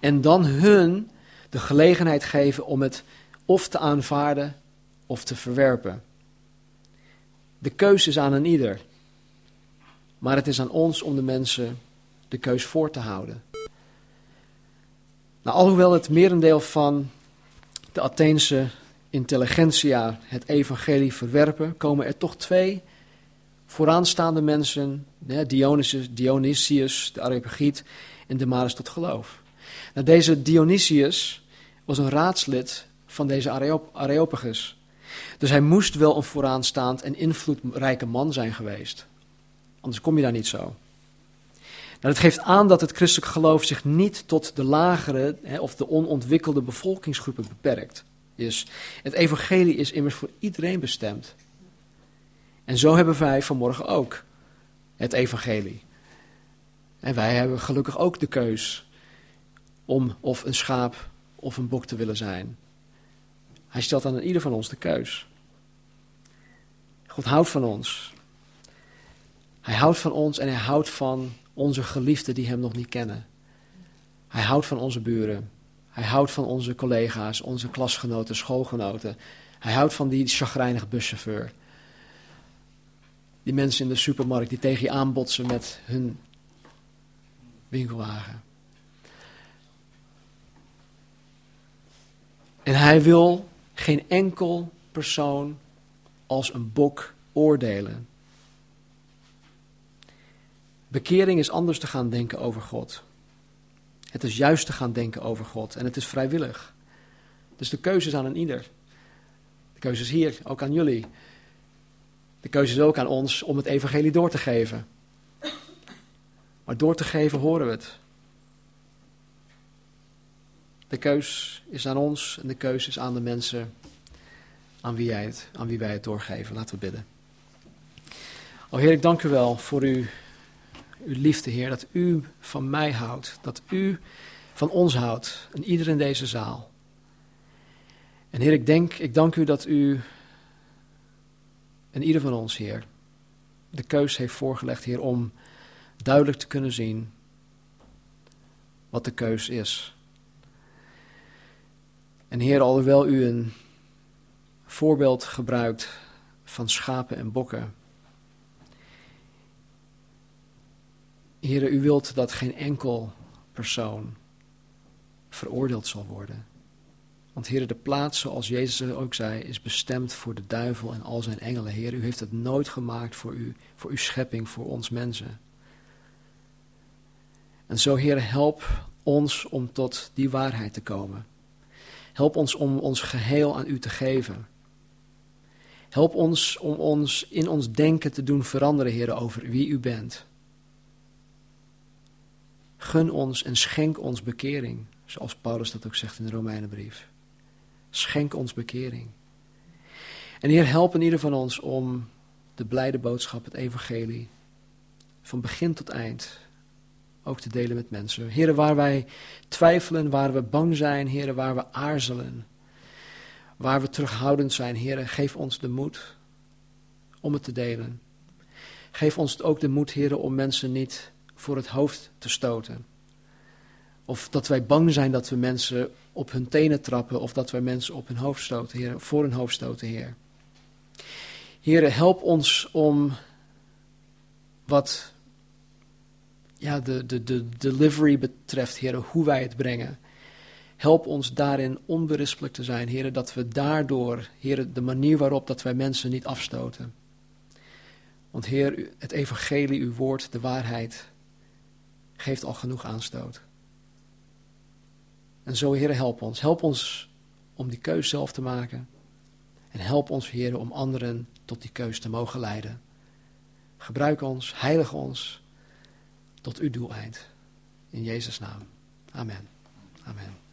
A: En dan hun de gelegenheid geven om het of te aanvaarden of te verwerpen. De keus is aan een ieder. Maar het is aan ons om de mensen de keus voor te houden. Nou, alhoewel het merendeel van de Atheense intelligentsia het evangelie verwerpen, komen er toch twee vooraanstaande mensen, Dionysius, Dionysius de Areopagiet en Damaris tot geloof. Nou, deze Dionysius was een raadslid van deze Areopagus. Dus hij moest wel een vooraanstaand en invloedrijke man zijn geweest. Anders kom je daar niet zo. Nou, dat geeft aan dat het christelijk geloof zich niet tot de lagere hè, of de onontwikkelde bevolkingsgroepen beperkt. Is. Het evangelie is immers voor iedereen bestemd. En zo hebben wij vanmorgen ook het evangelie. En wij hebben gelukkig ook de keus om of een schaap of een bok te willen zijn. Hij stelt aan ieder van ons de keus. God houdt van ons. Hij houdt van ons en hij houdt van onze geliefden die hem nog niet kennen. Hij houdt van onze buren. Hij houdt van onze collega's, onze klasgenoten, schoolgenoten. Hij houdt van die chagrijnige buschauffeur. Die mensen in de supermarkt die tegen je aanbotsen met hun winkelwagen. En hij wil geen enkel persoon als een bok oordelen. Bekering is anders te gaan denken over God. Het is juist te gaan denken over God en het is vrijwillig. Dus de keuze is aan een ieder. De keuze is hier, ook aan jullie. De keuze is ook aan ons om het evangelie door te geven. Maar door te geven horen we het. De keus is aan ons en de keus is aan de mensen aan wie, jij het, aan wie wij het doorgeven. Laten we bidden. O Heer, ik dank u wel voor uw, uw liefde, Heer. Dat u van mij houdt. Dat u van ons houdt. En ieder in deze zaal. En Heer, ik, denk, ik dank u dat u en ieder van ons, Heer, de keus heeft voorgelegd, Heer, om duidelijk te kunnen zien wat de keus is. En Heer, alhoewel u een voorbeeld gebruikt van schapen en bokken. Heer, u wilt dat geen enkel persoon veroordeeld zal worden. Want Heer, de plaats, zoals Jezus ook zei, is bestemd voor de duivel en al zijn engelen. Heer, u heeft het nooit gemaakt voor u, voor uw schepping, voor ons mensen. En zo, Heer, help ons om tot die waarheid te komen. Help ons om ons geheel aan u te geven. Help ons om ons in ons denken te doen veranderen, Heer, over wie u bent. Gun ons en schenk ons bekering, zoals Paulus dat ook zegt in de Romeinenbrief. Schenk ons bekering. En Heer, help in ieder van ons om de blijde boodschap, het evangelie, van begin tot eind ook te delen met mensen. Heren, waar wij twijfelen, waar we bang zijn, heren, waar we aarzelen, waar we terughoudend zijn, heren, geef ons de moed om het te delen. Geef ons ook de moed, heren, om mensen niet voor het hoofd te stoten. Of dat wij bang zijn dat we mensen op hun tenen trappen, of dat wij mensen op hun hoofd stoten, Heer, voor hun hoofd stoten, Heer. Heer, help ons om wat ja, de, de, de delivery betreft, Heer, hoe wij het brengen. Help ons daarin onberispelijk te zijn, Heer, dat we daardoor, Heer, de manier waarop dat wij mensen niet afstoten. Want Heer, het evangelie, uw woord, de waarheid, geeft al genoeg aanstoot. En zo, Heer, help ons. Help ons om die keus zelf te maken. En help ons, Heer, om anderen tot die keus te mogen leiden. Gebruik ons, heilig ons tot uw doeleind. In Jezus' naam. Amen. Amen.